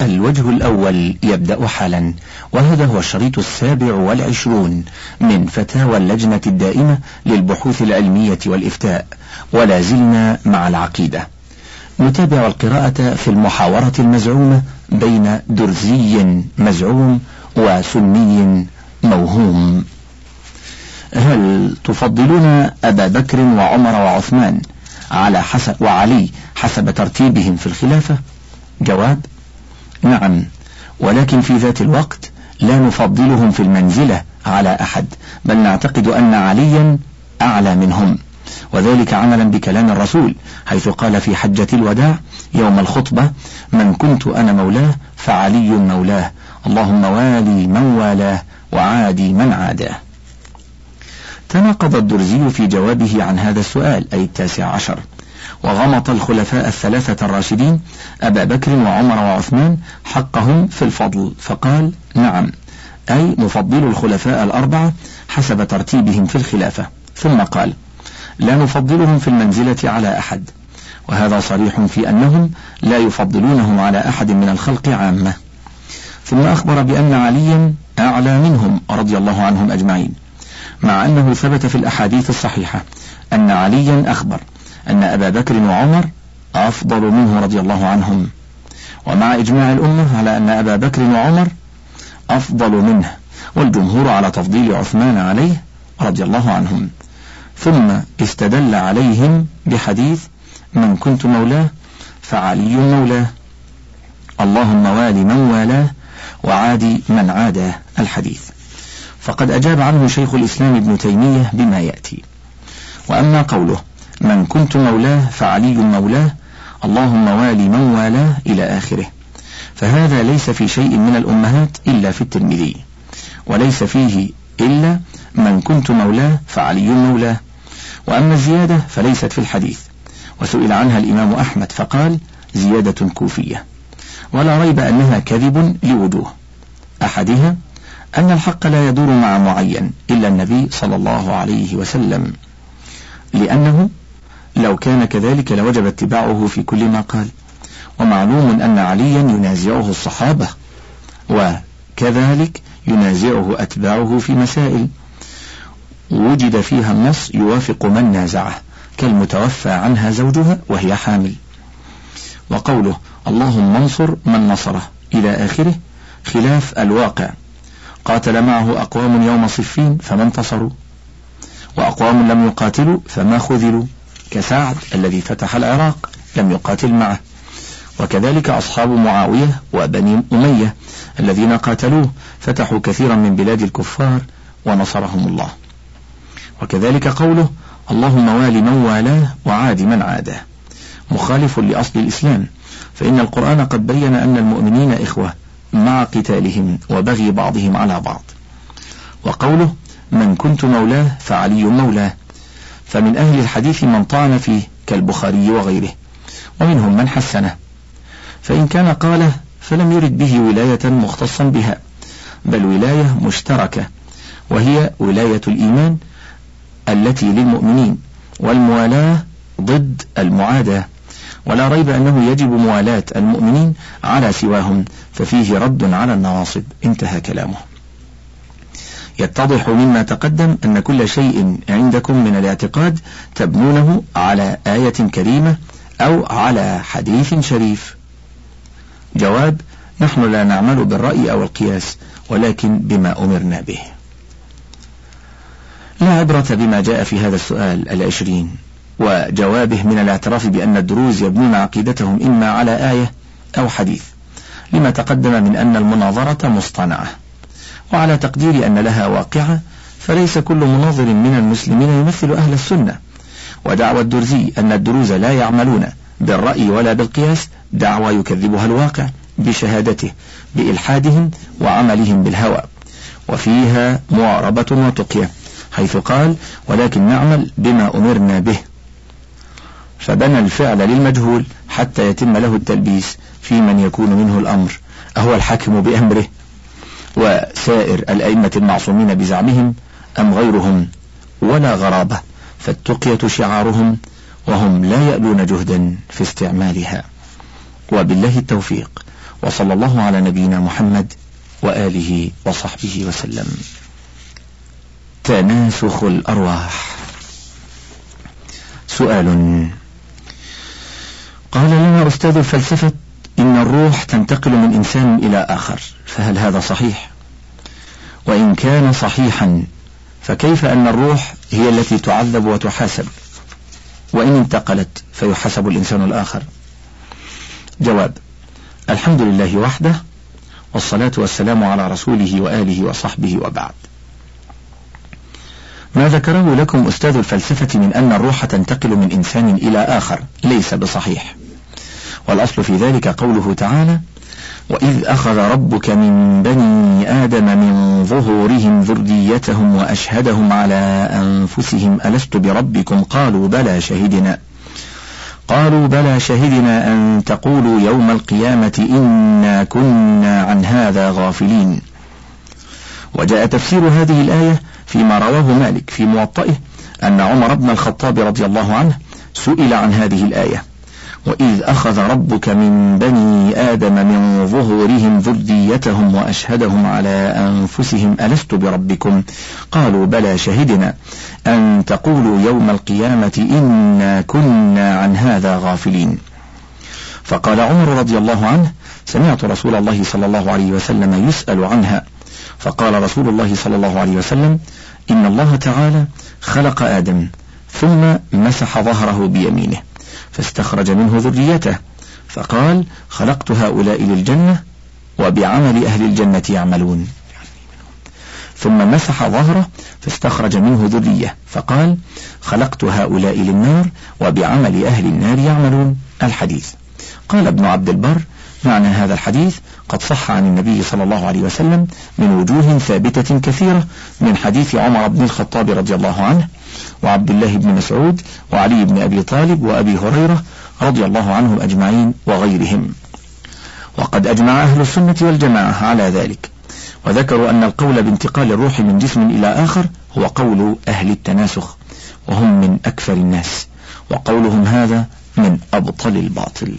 الوجه الأول يبدأ حالا وهذا هو الشريط السابع والعشرون من فتاوى اللجنة الدائمة للبحوث العلمية والإفتاء ولا زلنا مع العقيدة. نتابع القراءة في المحاورة المزعومة بين درزي مزعوم وسني موهوم. هل تفضلون أبا بكر وعمر وعثمان على حسب وعلي حسب ترتيبهم في الخلافة؟ جواب نعم. ولكن في ذات الوقت لا نفضلهم في المنزلة على أحد بل نعتقد أن عليا أعلى منهم. وذلك عملا بكلام الرسول حيث قال في حجة الوداع يوم الخطبة من كنت أنا مولاه فعلي مولاه اللهم والي من والاه وعادي من عاداه. تناقض الدرزي في جوابه عن هذا السؤال أي التاسع عشر. وغمط الخلفاء الثلاثة الراشدين أبا بكر وعمر وعثمان حقهم في الفضل فقال نعم. أي نفضل الخلفاء الأربعة حسب ترتيبهم في الخلافة. ثم قال لا نفضلهم في المنزلة على أحد. وهذا صريح في أنهم لا يفضلونهم على أحد من الخلق عامة. ثم أخبر بأن عليا أعلى منهم رضي الله عنهم أجمعين مع أنه ثبت في الأحاديث الصحيحة أن عليا أخبر أن أبا بكر وعمر أفضل منه رضي الله عنهم. ومع إجماع الأمة على أن أبا بكر وعمر أفضل منه والجمهور على تفضيل عثمان عليه رضي الله عنهم. ثم استدل عليهم بحديث من كنت مولاه فعلي مولاه اللهم والي من والاه وعادي من عاداه. الحديث. فقد أجاب عنه شيخ الإسلام ابن تيمية بما يأتي. وأما قوله من كنت مولاه فعلي مولاه اللهم والي من والاه إلى آخره. فهذا ليس في شيء من الأمهات إلا في الترمذي وليس فيه إلا من كنت مولاه فعلي مولاه. وأما الزيادة فليست في الحديث وسئل عنها الإمام أحمد فقال زيادة كوفية. ولا ريب أنها كذب لوجوه. أحدها أن الحق لا يدور مع معين إلا النبي صلى الله عليه وسلم لأنه لو كان كذلك لوجب اتباعه في كل ما قال. ومعلوم أن عليا ينازعه الصحابة وكذلك ينازعه أتباعه في مسائل. وجد فيها النص يوافق من نازعه كالمتوفى عنها زوجها وهي حامل. وقوله اللهم انصر من نصره إلى آخره خلاف الواقع. قاتل معه أقوام يوم صفين فما انتصروا وأقوام لم يقاتلوا فما خذلوا. كسعد الذي فتح العراق لم يقاتل معه. وكذلك أصحاب معاوية وبني أمية الذين قاتلوه فتحوا كثيرا من بلاد الكفار ونصرهم الله. وكذلك قوله اللهم وال من والاه وعاد من عاداه. مخالف لأصل الإسلام. فإن القرآن قد بين أن المؤمنين إخوة مع قتالهم وبغي بعضهم على بعض. وقوله من كنت مولاه فعلي مولاه. فمن أهل الحديث من طعن فيه كالبخاري وغيره ومنهم من حسنه. فإن كان قاله فلم يرد به ولاية مختصا بها بل ولاية مشتركة وهي ولاية الإيمان التي للمؤمنين والموالاة ضد المعاداة. ولا ريب أنه يجب موالاة المؤمنين على سواهم ففيه رد على النواصب. انتهى كلامه. يتضح مما تقدم أن كل شيء عندكم من الاعتقاد تبنونه على آية كريمة أو على حديث شريف. جواب نحن لا نعمل بالرأي أو القياس ولكن بما أمرنا به. لا عبرة بما جاء في هذا السؤال العشرين وجوابه من الاعتراف بأن الدروز يبنون عقيدتهم إما على آية أو حديث. لما تقدم من أن المناظرة مصطنعة. وعلى تقدير أن لها واقعة فليس كل مناظر من المسلمين يمثل أهل السنة. ودعوى الدرزي أن الدروز لا يعملون بالرأي ولا بالقياس دعوى يكذبها الواقع بشهادته بإلحادهم وعملهم بالهوى. وفيها معاربة وتقية حيث قال ولكن نعمل بما أمرنا به. فبنى الفعل للمجهول حتى يتم له التلبيس في من يكون منه الأمر أهو الحاكم بأمره. وسائر الأئمة المعصومين بزعمهم أم غيرهم ولا غرابة فالتقية شعارهم وهم لا يألون جهدا في استعمالها. وبالله التوفيق وصلى الله على نبينا محمد وآله وصحبه وسلم. تناسخ الأرواح. سؤال. قال لنا أستاذ الفلسفة إن الروح تنتقل من إنسان إلى آخر فهل هذا صحيح؟ وإن كان صحيحا فكيف أن الروح هي التي تعذب وتحاسب؟ وإن انتقلت فيحاسب الإنسان الآخر. جواب الحمد لله وحده والصلاة والسلام على رسوله وآله وصحبه وبعد. ما ذكره لكم أستاذ الفلسفة من أن الروح تنتقل من إنسان إلى آخر ليس بصحيح. والأصل في ذلك قوله تعالى وإذ أخذ ربك من بني آدم من ظهورهم ذريتهم وأشهدهم على أنفسهم ألست بربكم؟ قالوا بلى شهدنا. قالوا بلى شهدنا أن تقولوا يوم القيامة إنا كنا عن هذا غافلين. وجاء تفسير هذه الآية فيما رواه مالك في موطئه أن عمر بن الخطاب رضي الله عنه سئل عن هذه الآية. وإذ أخذ ربك من بني آدم من ظهورهم ذريتهم وأشهدهم على أنفسهم ألست بربكم قالوا بلى شهدنا أن تقولوا يوم القيامة إنا كنا عن هذا غافلين فقال عمر رضي الله عنه سمعت رسول الله صلى الله عليه وسلم يسأل عنها فقال رسول الله صلى الله عليه وسلم إن الله تعالى خلق آدم ثم مسح ظهره بيمينه فاستخرج منه ذريته. فقال خلقت هؤلاء للجنة وبعمل أهل الجنة يعملون. ثم مسح ظهره فاستخرج منه ذرية فقال خلقت هؤلاء للنار وبعمل أهل النار يعملون. الحديث. قال ابن عبد البر معنى هذا الحديث قد صح عن النبي صلى الله عليه وسلم من وجوه ثابتة كثيرة من حديث عمر بن الخطاب رضي الله عنه وعبد الله بن مسعود وعلي بن أبي طالب وأبي هريرة رضي الله عنهم أجمعين وغيرهم. وقد أجمع أهل السنة والجماعة على ذلك وذكروا أن القول بانتقال الروح من جسم إلى آخر هو قول أهل التناسخ وهم من أكثر الناس وقولهم هذا من أبطل الباطل.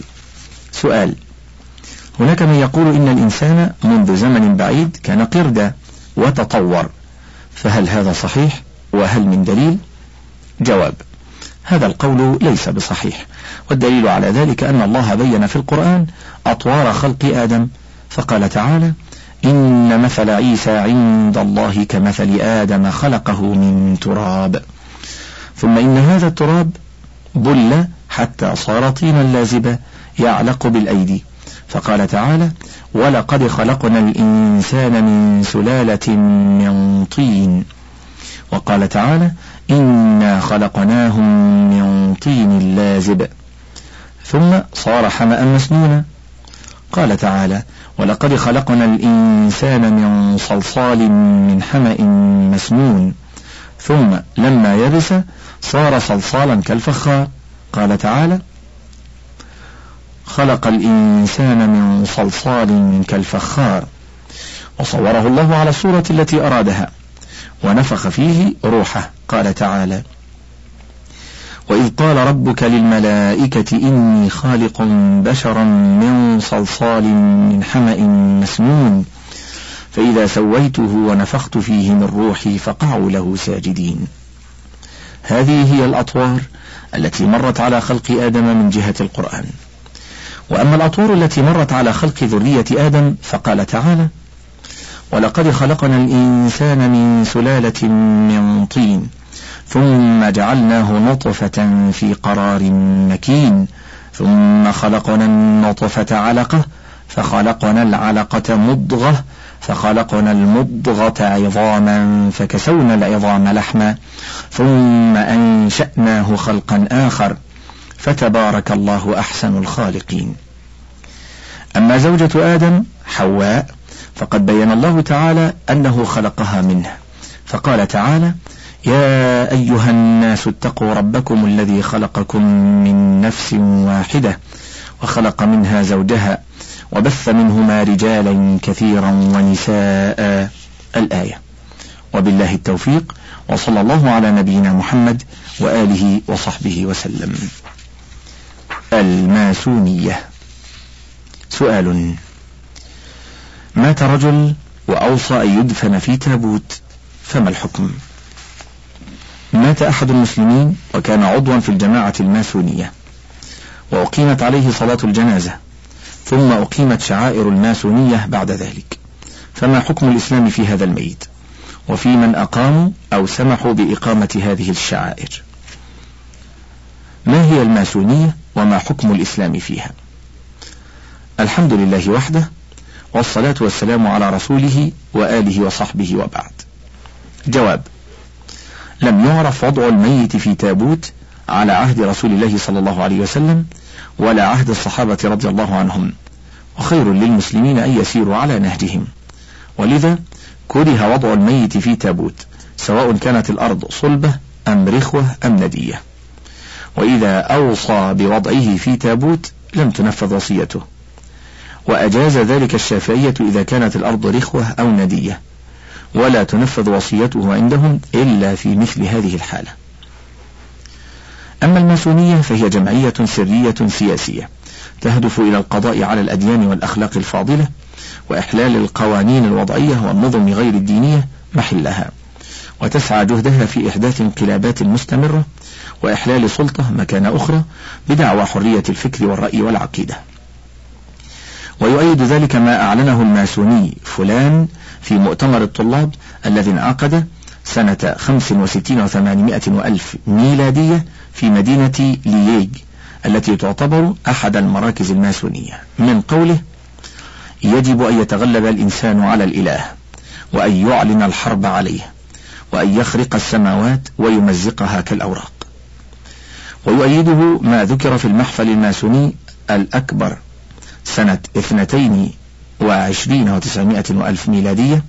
سؤال هناك من يقول إن الإنسان منذ زمن بعيد كان قردة وتطور. فهل هذا صحيح؟ وهل من دليل؟ جواب هذا القول ليس بصحيح. والدليل على ذلك أن الله بين في القرآن أطوار خلق آدم. فقال تعالى إن مثل عيسى عند الله كمثل آدم خلقه من تراب. ثم إن هذا التراب بل حتى صار طينا لازبا يعلق بالأيدي. فقال تعالى ولقد خلقنا الإنسان من سلالة من طين. وقال تعالى إنا خلقناهم من طين لازب. ثم صار حمأ مسنونا. قال تعالى ولقد خلقنا الإنسان من صلصال من حمأ مسنون. ثم لما يبس صار صلصالا كالفخار. قال تعالى خلق الإنسان من صلصال كالفخار. وصوره الله على الصورة التي أرادها ونفخ فيه روحه قال تعالى وإذ قال ربك للملائكة إني خالق بشرا من صلصال من حمأ مسنون فإذا سويته ونفخت فيه من روحي فقعوا له ساجدين. هذه هي الأطوار التي مرت على خلق آدم من جهة القرآن. وأما الأطوار التي مرت على خلق ذرية آدم فقال تعالى ولقد خلقنا الإنسان من سلالة من طين ثم جعلناه نطفة في قرار مكين ثم خلقنا النطفة علقة فخلقنا العلقة مضغة فخلقنا المضغة عظاما فكسونا العظام لحما ثم أنشأناه خلقا آخر فتبارك الله أحسن الخالقين. أما زوجة آدم حواء فقد بين الله تعالى أنه خلقها منه. فقال تعالى يا أيها الناس اتقوا ربكم الذي خلقكم من نفس واحدة وخلق منها زوجها وبث منهما رجالا كثيرا ونساء. الآية. وبالله التوفيق وصلى الله على نبينا محمد وآله وصحبه وسلم. الماسونية. سؤال مات رجل وأوصى أن يدفن في تابوت فما الحكم؟ مات أحد المسلمين وكان عضوا في الجماعة الماسونية. وأقيمت عليه صلاة الجنازة ثم أقيمت شعائر الماسونية بعد ذلك. فما حكم الإسلام في هذا الميت؟ وفي من أقاموا أو سمحوا بإقامة هذه الشعائر؟ ما هي الماسونية؟ وما حكم الإسلام فيها. الحمد لله وحده والصلاة والسلام على رسوله وآله وصحبه وبعد. جواب لم يعرف وضع الميت في تابوت على عهد رسول الله صلى الله عليه وسلم ولا عهد الصحابة رضي الله عنهم. وخير للمسلمين أن يسيروا على نهجهم. ولذا كره وضع الميت في تابوت سواء كانت الأرض صلبة أم رخوة أم ندية. وإذا أوصى بوضعه في تابوت لم تنفذ وصيته. وأجاز ذلك الشافعية إذا كانت الأرض رخوة أو ندية ولا تنفذ وصيته عندهم إلا في مثل هذه الحالة. أما الماسونية فهي جمعية سرية سياسية تهدف إلى القضاء على الأديان والأخلاق الفاضلة وإحلال القوانين الوضعية والنظم غير الدينية محلها وتسعى جهدها في إحداث انقلابات مستمرة وإحلال سلطة مكان أخرى بدعوى حرية الفكر والرأي والعقيدة. ويؤيد ذلك ما أعلنه الماسوني فلان في مؤتمر الطلاب الذي انعقد سنة 65 وثمانمائة وألف ميلادية في مدينة لييج التي تعتبر أحد المراكز الماسونية. من قوله يجب أن يتغلب الإنسان على الإله وأن يعلن الحرب عليه وأن يخرق السماوات ويمزقها كالأوراق. ويؤيده ما ذكر في المحفل الماسوني الأكبر سنة اثنتين وعشرين وتسعمائة وألف ميلادية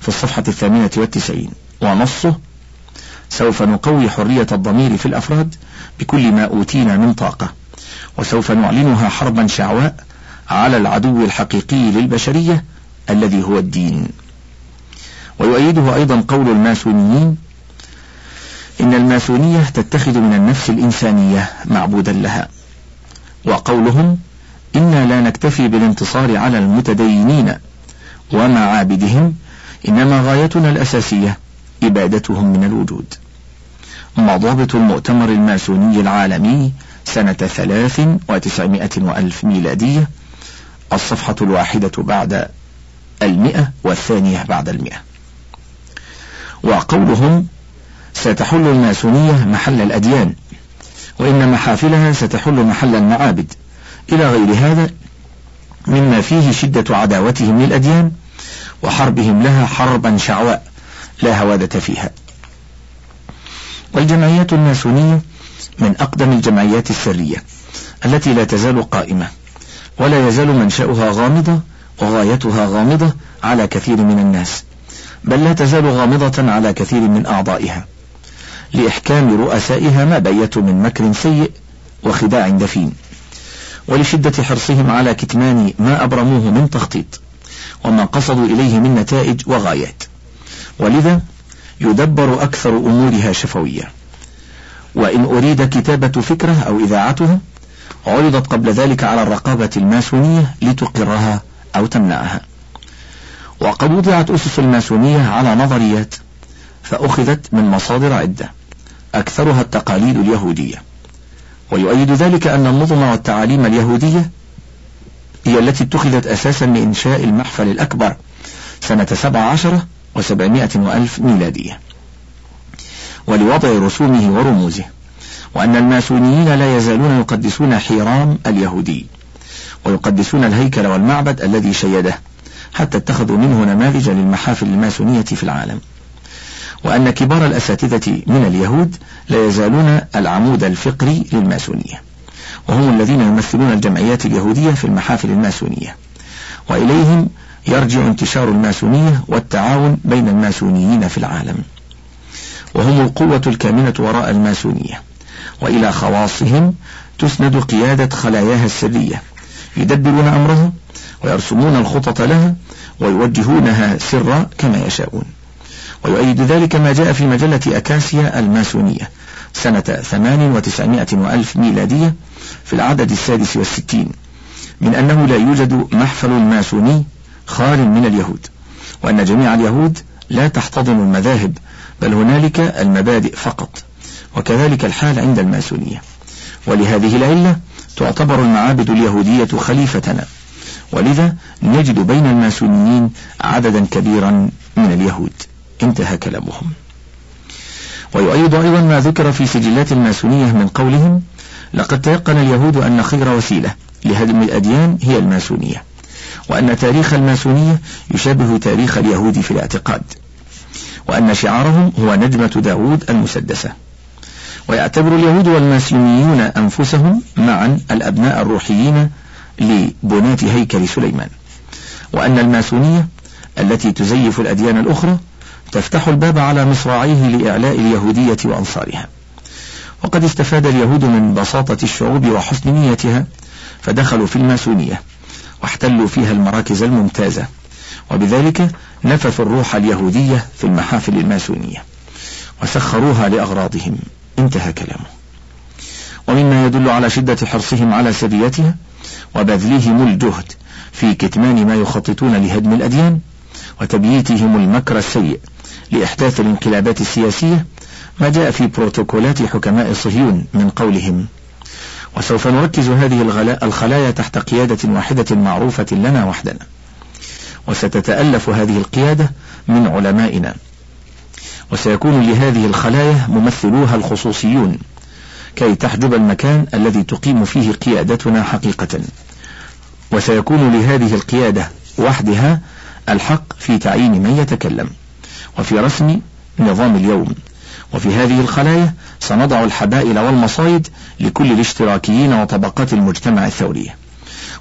في الصفحة الثامنة والتسعين ونصه سوف نقوي حرية الضمير في الأفراد بكل ما أوتينا من طاقة وسوف نعلنها حربا شعواء على العدو الحقيقي للبشرية الذي هو الدين. ويؤيده أيضا قول الماسونيين إن الماسونية تتخذ من النفس الإنسانية معبودا لها. وقولهم إنا لا نكتفي بالانتصار على المتدينين. ومعابدهم إنما غايتنا الأساسية إبادتهم من الوجود. مضابط المؤتمر الماسوني العالمي سنة ثلاث وتسعمائة وألف ميلادية الصفحة الواحدة بعد المئة والثانية بعد المئة. وقولهم ستحل الماسونية محل الأديان وإن محافلها ستحل محل المعابد. إلى غير هذا مما فيه شدة عداوتهم للأديان وحربهم لها حربا شعواء لا هوادة فيها. والجمعيات الماسونية من أقدم الجمعيات السرية التي لا تزال قائمة ولا يزال منشأها غامضة وغايتها غامضة على كثير من الناس بل لا تزال غامضة على كثير من أعضائها. لإحكام رؤسائها ما بيتوا من مكر سيء وخداع دفين. ولشدة حرصهم على كتمان ما أبرموه من تخطيط وما قصدوا إليه من نتائج وغايات. ولذا يدبر أكثر أمورها شفوية. وإن أريد كتابة فكرة أو إذاعتها عرضت قبل ذلك على الرقابة الماسونية لتقرها أو تمنعها. وقد وضعت أسس الماسونية على نظريات فأخذت من مصادر عدة. أكثرها التقاليد اليهودية. ويؤيد ذلك أن النظم والتعاليم اليهودية هي التي اتخذت أساسا لإنشاء المحفل الأكبر سنة سبع عشرة وسبعمائة وألف ميلادية. ولوضع رسومه ورموزه وأن الماسونيين لا يزالون يقدسون حيرام اليهودي ويقدسون الهيكل والمعبد الذي شيده حتى اتخذوا منه نماذج للمحافل الماسونية في العالم. وأن كبار الأساتذة من اليهود لا يزالون العمود الفقري للماسونية وهم الذين يمثلون الجمعيات اليهودية في المحافل الماسونية. وإليهم يرجع انتشار الماسونية والتعاون بين الماسونيين في العالم. وهم القوة الكامنة وراء الماسونية. وإلى خواصهم تسند قيادة خلاياها السرية. يدبرون أمرها ويرسمون الخطط لها ويوجهونها سرا كما يشاءون. ويؤيد ذلك ما جاء في مجلة أكاسيا الماسونية سنة ثمان وتسعمائة وألف ميلادية في العدد السادس والستين من أنه لا يوجد محفل ماسوني خال من اليهود وأن جميع اليهود لا تحتضن المذاهب بل هنالك المبادئ فقط وكذلك الحال عند الماسونية. ولهذه العلة تعتبر المعابد اليهودية خليفتنا ولذا نجد بين الماسونيين عددا كبيرا من اليهود. انتهى كلامهم. ويؤيد أيضا ما ذكر في سجلات الماسونية من قولهم لقد تيقن اليهود أن خير وسيلة لهدم الأديان هي الماسونية وأن تاريخ الماسونية يشابه تاريخ اليهود في الاعتقاد وأن شعارهم هو نجمة داود المسدسة. ويعتبر اليهود والماسونيون أنفسهم معا الأبناء الروحيين لبناة هيكل سليمان وأن الماسونية التي تزيف الأديان الأخرى تفتح الباب على مصراعيه لإعلاء اليهودية وأنصارها. وقد استفاد اليهود من بساطة الشعوب وحسن نيتها فدخلوا في الماسونية واحتلوا فيها المراكز الممتازة وبذلك نفثوا الروح اليهودية في المحافل الماسونية وسخروها لأغراضهم. انتهى كلامه. ومما يدل على شدة حرصهم على سريتها وبذلهم الجهد في كتمان ما يخططون لهدم الأديان وتبييتهم المكر السيء. لإحداث الانقلابات السياسية ما جاء في بروتوكولات حكماء صهيون من قولهم. وسوف نركز هذه الخلايا تحت قيادة واحدة معروفة لنا وحدنا. وستتألف هذه القيادة من علمائنا. وسيكون لهذه الخلايا ممثلوها الخصوصيون كي تحجب المكان الذي تقيم فيه قيادتنا حقيقة. وسيكون لهذه القيادة وحدها الحق في تعيين من يتكلم. وفي رسم نظام اليوم. وفي هذه الخلايا سنضع الحبائل والمصايد لكل الاشتراكيين وطبقات المجتمع الثورية.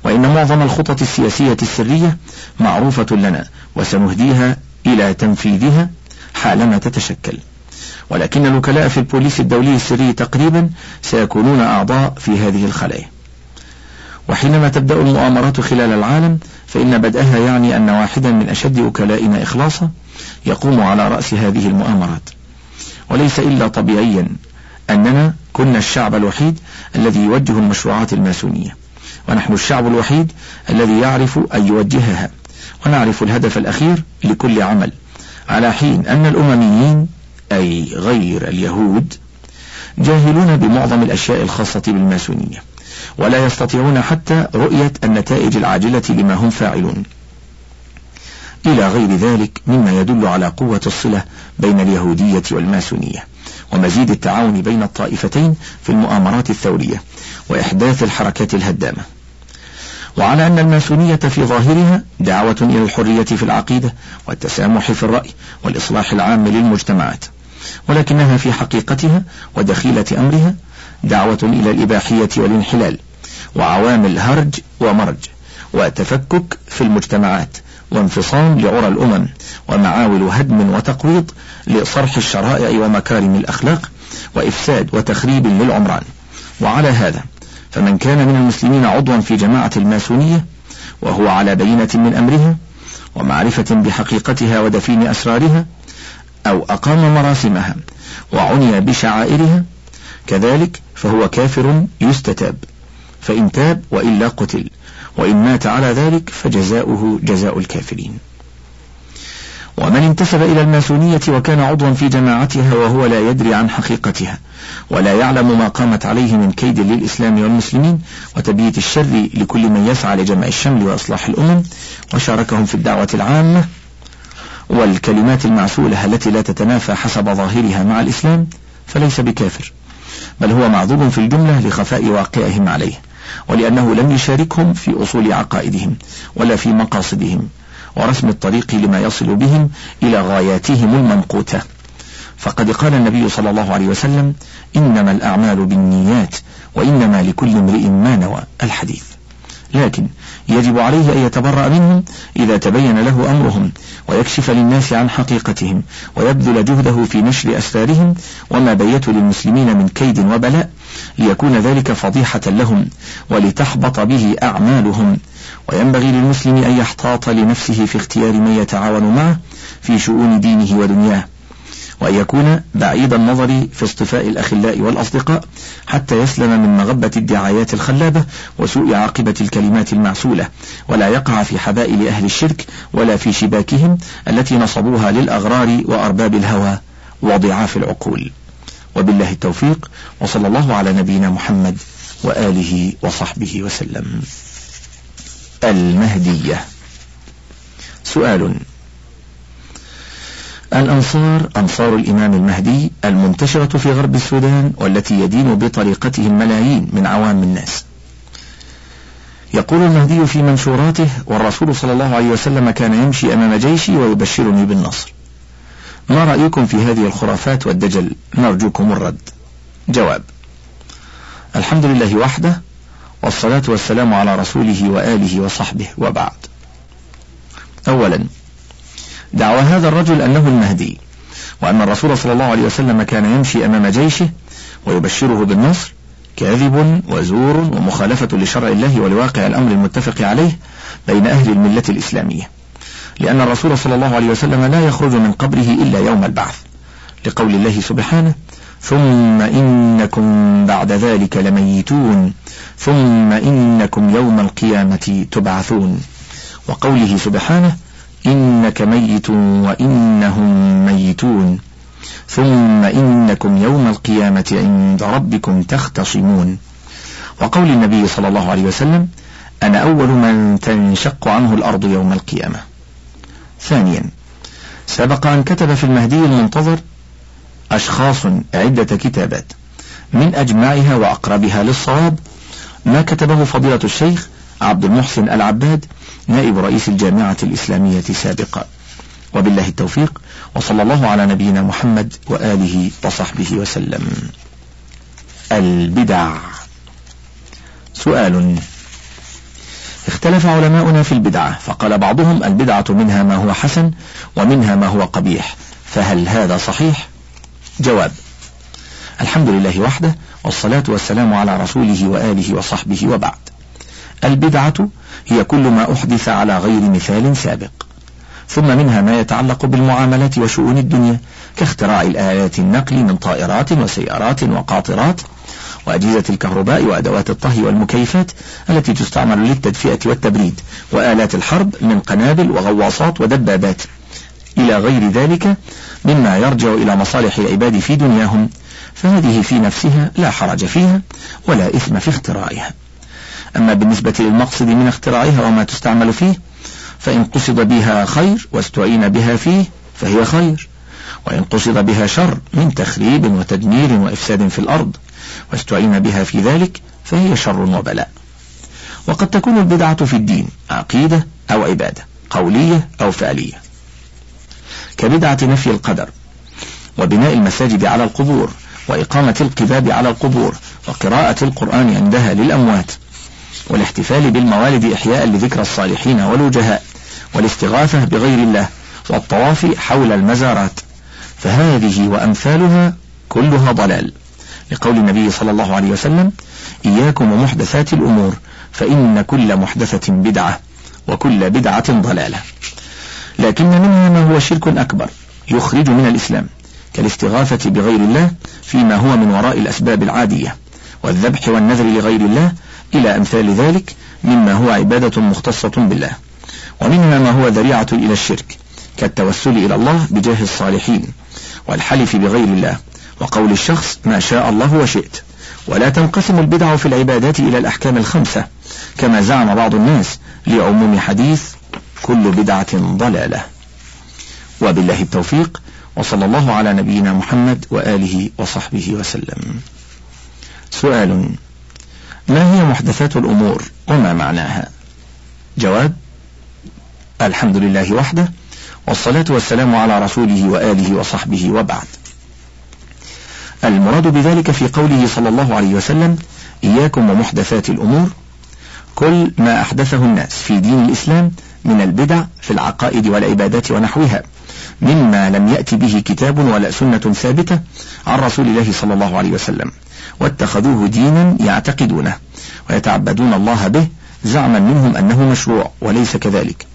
وإن معظم الخطط السياسية السرية معروفة لنا وسنهديها إلى تنفيذها حالما تتشكل. ولكن الوكلاء في البوليس الدولي السري تقريبا سيكونون أعضاء في هذه الخلايا. وحينما تبدأ المؤامرات خلال العالم فإن بدأها يعني أن واحدا من أشد وكلائنا إخلاصا يقوم على رأس هذه المؤامرات. وليس إلا طبيعيا أننا كنا الشعب الوحيد الذي يوجه المشروعات الماسونية. ونحن الشعب الوحيد الذي يعرف أن يوجهها. ونعرف الهدف الأخير لكل عمل. على حين أن الأمميين أي غير اليهود جاهلون بمعظم الأشياء الخاصة بالماسونية. ولا يستطيعون حتى رؤية النتائج العاجلة لما هم فاعلون. إلى غير ذلك مما يدل على قوة الصلة بين اليهودية والماسونية ومزيد التعاون بين الطائفتين في المؤامرات الثورية وإحداث الحركات الهدامة. وعلى أن الماسونية في ظاهرها دعوة إلى الحرية في العقيدة والتسامح في الرأي والإصلاح العام للمجتمعات ولكنها في حقيقتها ودخيلة أمرها دعوة إلى الإباحية والانحلال وعوامل هرج ومرج وتفكك في المجتمعات وانفصام لعرى الأمم ومعاول هدم وتقويض لصرح الشرائع ومكارم الأخلاق وإفساد وتخريب للعمران. وعلى هذا فمن كان من المسلمين عضوا في جماعة الماسونية وهو على بينة من أمرها ومعرفة بحقيقتها ودفين أسرارها أو أقام مراسمها وعني بشعائرها كذلك فهو كافر يستتاب فإن تاب وإلا قتل. وإن مات على ذلك فجزاؤه جزاء الكافرين. ومن انتسب إلى الماسونية وكان عضوا في جماعتها وهو لا يدري عن حقيقتها ولا يعلم ما قامت عليه من كيد للإسلام والمسلمين وتبييت الشر لكل من يسعى لجمع الشمل وإصلاح الأمم وشاركهم في الدعوة العامة والكلمات المعسولة التي لا تتنافى حسب ظاهرها مع الإسلام فليس بكافر بل هو معذور في الجملة لخفاء واقعهم عليه. ولأنه لم يشاركهم في أصول عقائدهم ولا في مقاصدهم ورسم الطريق لما يصل بهم إلى غاياتهم الممقوتة فقد قال النبي صلى الله عليه وسلم إنما الأعمال بالنيات وإنما لكل امرئ ما نوى الحديث. لكن يجب عليه أن يتبرأ منهم إذا تبين له أمرهم ويكشف للناس عن حقيقتهم ويبذل جهده في نشر أسرارهم وما بيت للمسلمين من كيد وبلاء ليكون ذلك فضيحة لهم ولتحبط به أعمالهم. وينبغي للمسلم أن يحتاط لنفسه في اختيار من يتعاون معه في شؤون دينه ودنياه وأن يكون بعيد النظر في اصطفاء الأخلاء والأصدقاء حتى يسلم من مغبة الدعايات الخلابة وسوء عاقبة الكلمات المعسولة ولا يقع في حبائل أهل الشرك ولا في شباكهم التي نصبوها للأغرار وأرباب الهوى وضعاف العقول. وبالله التوفيق وصلى الله على نبينا محمد وآله وصحبه وسلم. المهدية. سؤال. الأنصار أنصار الإمام المهدي المنتشرة في غرب السودان والتي يدين بطريقتهم ملايين من عوام الناس. يقول المهدي في منشوراته والرسول صلى الله عليه وسلم كان يمشي أمام جيشي ويبشرني بالنصر. ما رأيكم في هذه الخرافات والدجل؟ نرجوكم الرد. جواب الحمد لله وحده والصلاة والسلام على رسوله وآله وصحبه وبعد. أولا دعوى هذا الرجل أنه المهدي. وأن الرسول صلى الله عليه وسلم كان يمشي أمام جيشه ويبشره بالنصر كاذب وزور ومخالفة لشرع الله ولواقع الأمر المتفق عليه بين أهل الملة الإسلامية. لأن الرسول صلى الله عليه وسلم لا يخرج من قبره إلا يوم البعث لقول الله سبحانه ثم إنكم بعد ذلك لميتون ثم إنكم يوم القيامة تبعثون. وقوله سبحانه إنك ميت وإنهم ميتون. ثم إنكم يوم القيامة عند ربكم تختصمون. وقول النبي صلى الله عليه وسلم أنا أول من تنشق عنه الأرض يوم القيامة. ثانيا سبق أن كتب في المهدي المنتظر أشخاص عدة كتابات من أجمعها وأقربها للصواب ما كتبه فضيلة الشيخ عبد المحسن العباد نائب رئيس الجامعة الإسلامية سابقا. وبالله التوفيق وصلى الله على نبينا محمد وآله وصحبه وسلم. البدع. سؤال. اختلف علماؤنا في البدعة فقال بعضهم البدعة منها ما هو حسن ومنها ما هو قبيح. فهل هذا صحيح؟ جواب. الحمد لله وحده والصلاة والسلام على رسوله وآله وصحبه وبعد. البدعة هي كل ما أحدث على غير مثال سابق. ثم منها ما يتعلق بالمعاملات وشؤون الدنيا كاختراع الآلات النقل من طائرات وسيارات وقاطرات وأجهزة الكهرباء وأدوات الطهي والمكيفات التي تستعمل للتدفئة والتبريد وآلات الحرب من قنابل وغواصات ودبابات. إلى غير ذلك مما يرجع إلى مصالح العباد في دنياهم فهذه في نفسها لا حرج فيها ولا إثم في اختراعها أما بالنسبة للمقصد من اختراعها وما تستعمل فيه فإن قصد بها خير واستعين بها فيه فهي خير. وإن قصد بها شر من تخريب وتدمير وإفساد في الأرض واستعين بها في ذلك فهي شر وبلاء. وقد تكون البدعة في الدين عقيدة أو عبادة قولية أو فعلية. كبدعة نفي القدر وبناء المساجد على القبور وإقامة القباب على القبور وقراءة القرآن عندها للأموات والاحتفال بالموالد إحياء لذكرى الصالحين والوجهاء والاستغاثة بغير الله والطواف حول المزارات. فهذه وأمثالها كلها ضلال. لقول النبي صلى الله عليه وسلم إياكم ومحدثات الأمور فإن كل محدثة بدعة وكل بدعة ضلالة. لكن منها ما هو شرك أكبر يخرج من الإسلام كالاستغاثة بغير الله فيما هو من وراء الأسباب العادية والذبح والنذر لغير الله إلى أمثال ذلك مما هو عبادة مختصة بالله. ومنها ما هو ذريعة إلى الشرك كالتوسل إلى الله بجاه الصالحين والحلف بغير الله وقول الشخص ما شاء الله وشئت. ولا تنقسم البدع في العبادات إلى الأحكام الخمسة كما زعم بعض الناس لعموم حديث كل بدعة ضلالة. وبالله التوفيق وصلى الله على نبينا محمد وآله وصحبه وسلم. سؤال ما هي محدثات الأمور؟ وما معناها؟ جواب الحمد لله وحده والصلاة والسلام على رسوله وآله وصحبه وبعد. المراد بذلك في قوله صلى الله عليه وسلم إياكم ومحدثات الأمور كل ما أحدثه الناس في دين الإسلام من البدع في العقائد والعبادات ونحوها مما لم يأتي به كتاب ولا سنة ثابتة عن رسول الله صلى الله عليه وسلم. واتخذوه دينا يعتقدونه ويتعبدون الله به زعما منهم أنه مشروع وليس كذلك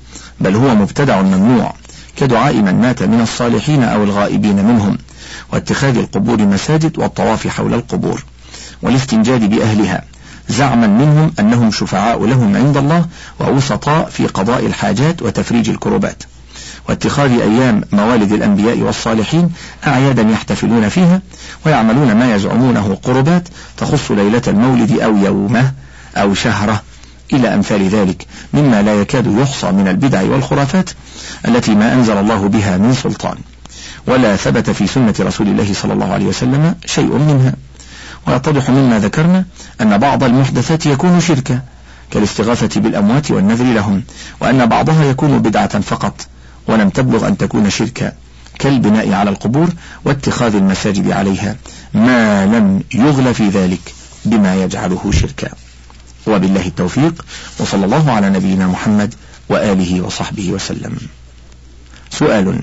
بل هو مبتدع ممنوع كدعاء من مات من الصالحين أو الغائبين منهم واتخاذ القبور مساجد والطواف حول القبور والاستنجاد بأهلها زعما منهم أنهم شفعاء لهم عند الله ووسطاء في قضاء الحاجات وتفريج الكربات. واتخاذ أيام موالد الأنبياء والصالحين أعيادا يحتفلون فيها ويعملون ما يزعمونه قربات تخص ليلة المولد أو يومة أو شهرة إلى أمثال ذلك مما لا يكاد يحصى من البدع والخرافات التي ما أنزل الله بها من سلطان. ولا ثبت في سنة رسول الله صلى الله عليه وسلم شيء منها. ويتضح مما ذكرنا أن بعض المحدثات يكون شركا كالاستغاثة بالأموات والنذر لهم وأن بعضها يكون بدعة فقط. ولم تبلغ أن تكون شركا كالبناء على القبور واتخاذ المساجد عليها. ما لم يغل في ذلك بما يجعله شركا. وبالله التوفيق وصلى الله على نبينا محمد وآله وصحبه وسلم. سؤال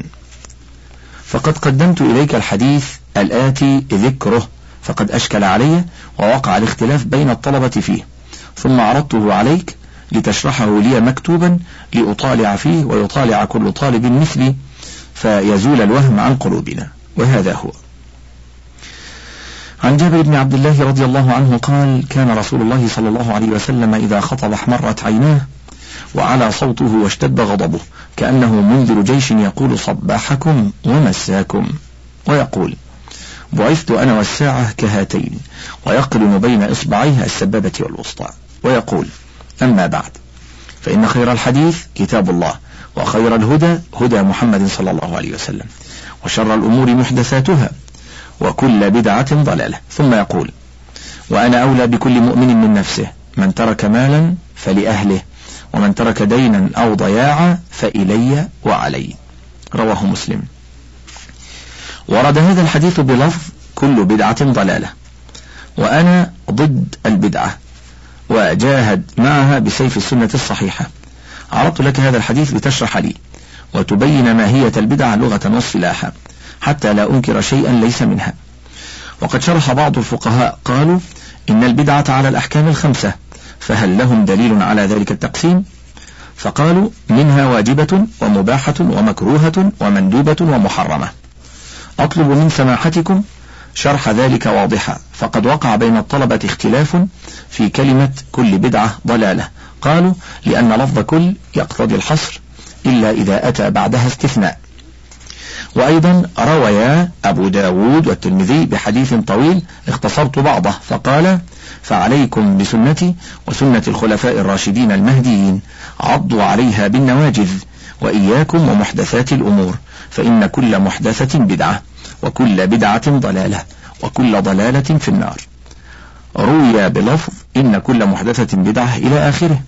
فقد قدمت إليك الحديث الآتي ذكره فقد أشكل علي ووقع الاختلاف بين الطلبة فيه ثم عرضته عليك لتشرحه لي مكتوبا لأطالع فيه ويطالع كل طالب مثلي فيزول الوهم عن قلوبنا. وهذا هو. عن جابر بن عبد الله رضي الله عنه قال كان رسول الله صلى الله عليه وسلم إذا خطب احمرت عيناه وعلى صوته واشتد غضبه كأنه منذر جيش يقول صباحكم ومساكم. ويقول بعثت أنا والساعة كهاتين ويقرن بين إصبعيها السبابة والوسطى. ويقول أما بعد. فإن خير الحديث كتاب الله وخير الهدى هدى محمد صلى الله عليه وسلم وشر الأمور محدثاتها وكل بدعة ضلالة. ثم يقول وأنا أولى بكل مؤمن من نفسه من ترك مالا فلأهله ومن ترك دينا أو ضياعا فإلي وعلي. رواه مسلم. ورد هذا الحديث بلفظ كل بدعة ضلالة وأنا ضد البدعة. وجاهد معها بسيف السنة الصحيحة. عرضت لك هذا الحديث لتشرح لي وتبين ماهية البدعة لغة واصطلاحا حتى لا أنكر شيئا ليس منها. وقد شرح بعض الفقهاء قالوا إن البدعة على الأحكام الخمسة فهل لهم دليل على ذلك التقسيم؟ فقالوا منها واجبة ومباحة ومكروهة ومندوبة ومحرمة. أطلب من سماحتكم شرح ذلك واضحا. فقد وقع بين الطلبة اختلاف في كلمة كل بدعة ضلالة. قالوا لأن لفظ كل يقتضي الحصر إلا إذا أتى بعدها استثناء. وأيضا رويا أبو داود والترمذي بحديث طويل اختصرت بعضه فقال فعليكم بسنتي وسنة الخلفاء الراشدين المهديين عضوا عليها بالنواجذ وإياكم ومحدثات الأمور فإن كل محدثة بدعة. وكل بدعة ضلالة وكل ضلالة في النار. روي بلفظ إن كل محدثة بدعة إلى آخره.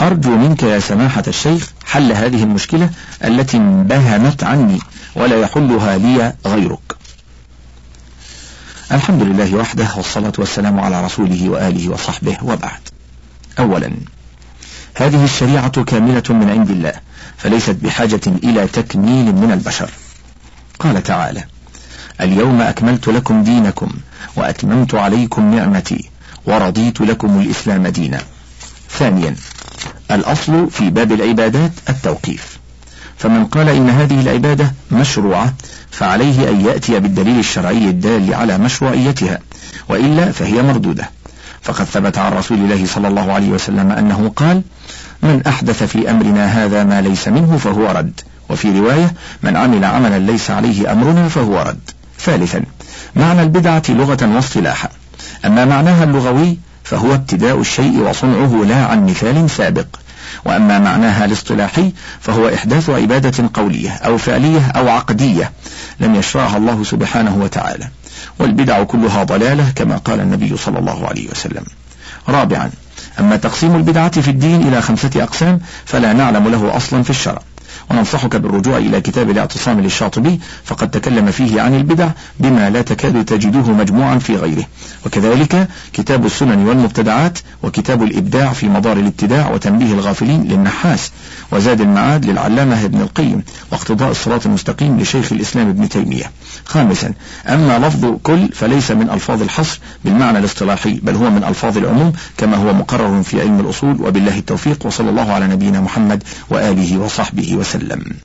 أرجو منك يا سماحة الشيخ حل هذه المشكلة التي انبهمت عني ولا يحلها لي غيرك. الحمد لله وحده والصلاة والسلام على رسوله وآله وصحبه وبعد. أولا هذه الشريعة كاملة من عند الله فليست بحاجة إلى تكميل من البشر. قال تعالى اليوم أكملت لكم دينكم وأتممت عليكم نعمتي ورضيت لكم الإسلام دينا. ثانيا الأصل في باب العبادات التوقيف. فمن قال إن هذه العبادة مشروعة فعليه أن يأتي بالدليل الشرعي الدال على مشروعيتها وإلا فهي مردودة. فقد ثبت عن رسول الله صلى الله عليه وسلم أنه قال من أحدث في أمرنا هذا ما ليس منه فهو رد. وفي رواية من عمل عملا ليس عليه أمرنا فهو رد. ثالثا معنى البدعة لغة واصطلاحا. أما معناها اللغوي فهو ابتداء الشيء وصنعه لا عن مثال سابق. وأما معناها الاصطلاحي فهو إحداث عبادة قولية أو فعلية أو عقدية لم يشرعها الله سبحانه وتعالى. والبدع كلها ضلالة كما قال النبي صلى الله عليه وسلم. رابعا أما تقسيم البدعة في الدين إلى خمسة أقسام فلا نعلم له أصلا في الشرع. وننصحك بالرجوع إلى كتاب الاعتصام للشاطبي فقد تكلم فيه عن البدع بما لا تكاد تجده مجموعا في غيره. وكذلك كتاب السنن والمبتدعات وكتاب الإبداع في مدار الإبتداع وتنبيه الغافلين للنحاس وزاد المعاد للعلامة ابن القيم واقتضاء الصراط المستقيم لشيخ الإسلام ابن تيمية. خامسا أما لفظ كل فليس من ألفاظ الحصر بالمعنى الاصطلاحي بل هو من ألفاظ العموم كما هو مقرر في علم الأصول وبالله التوفيق وصلى الله على نبينا محمد وآله وصحبه وسلم.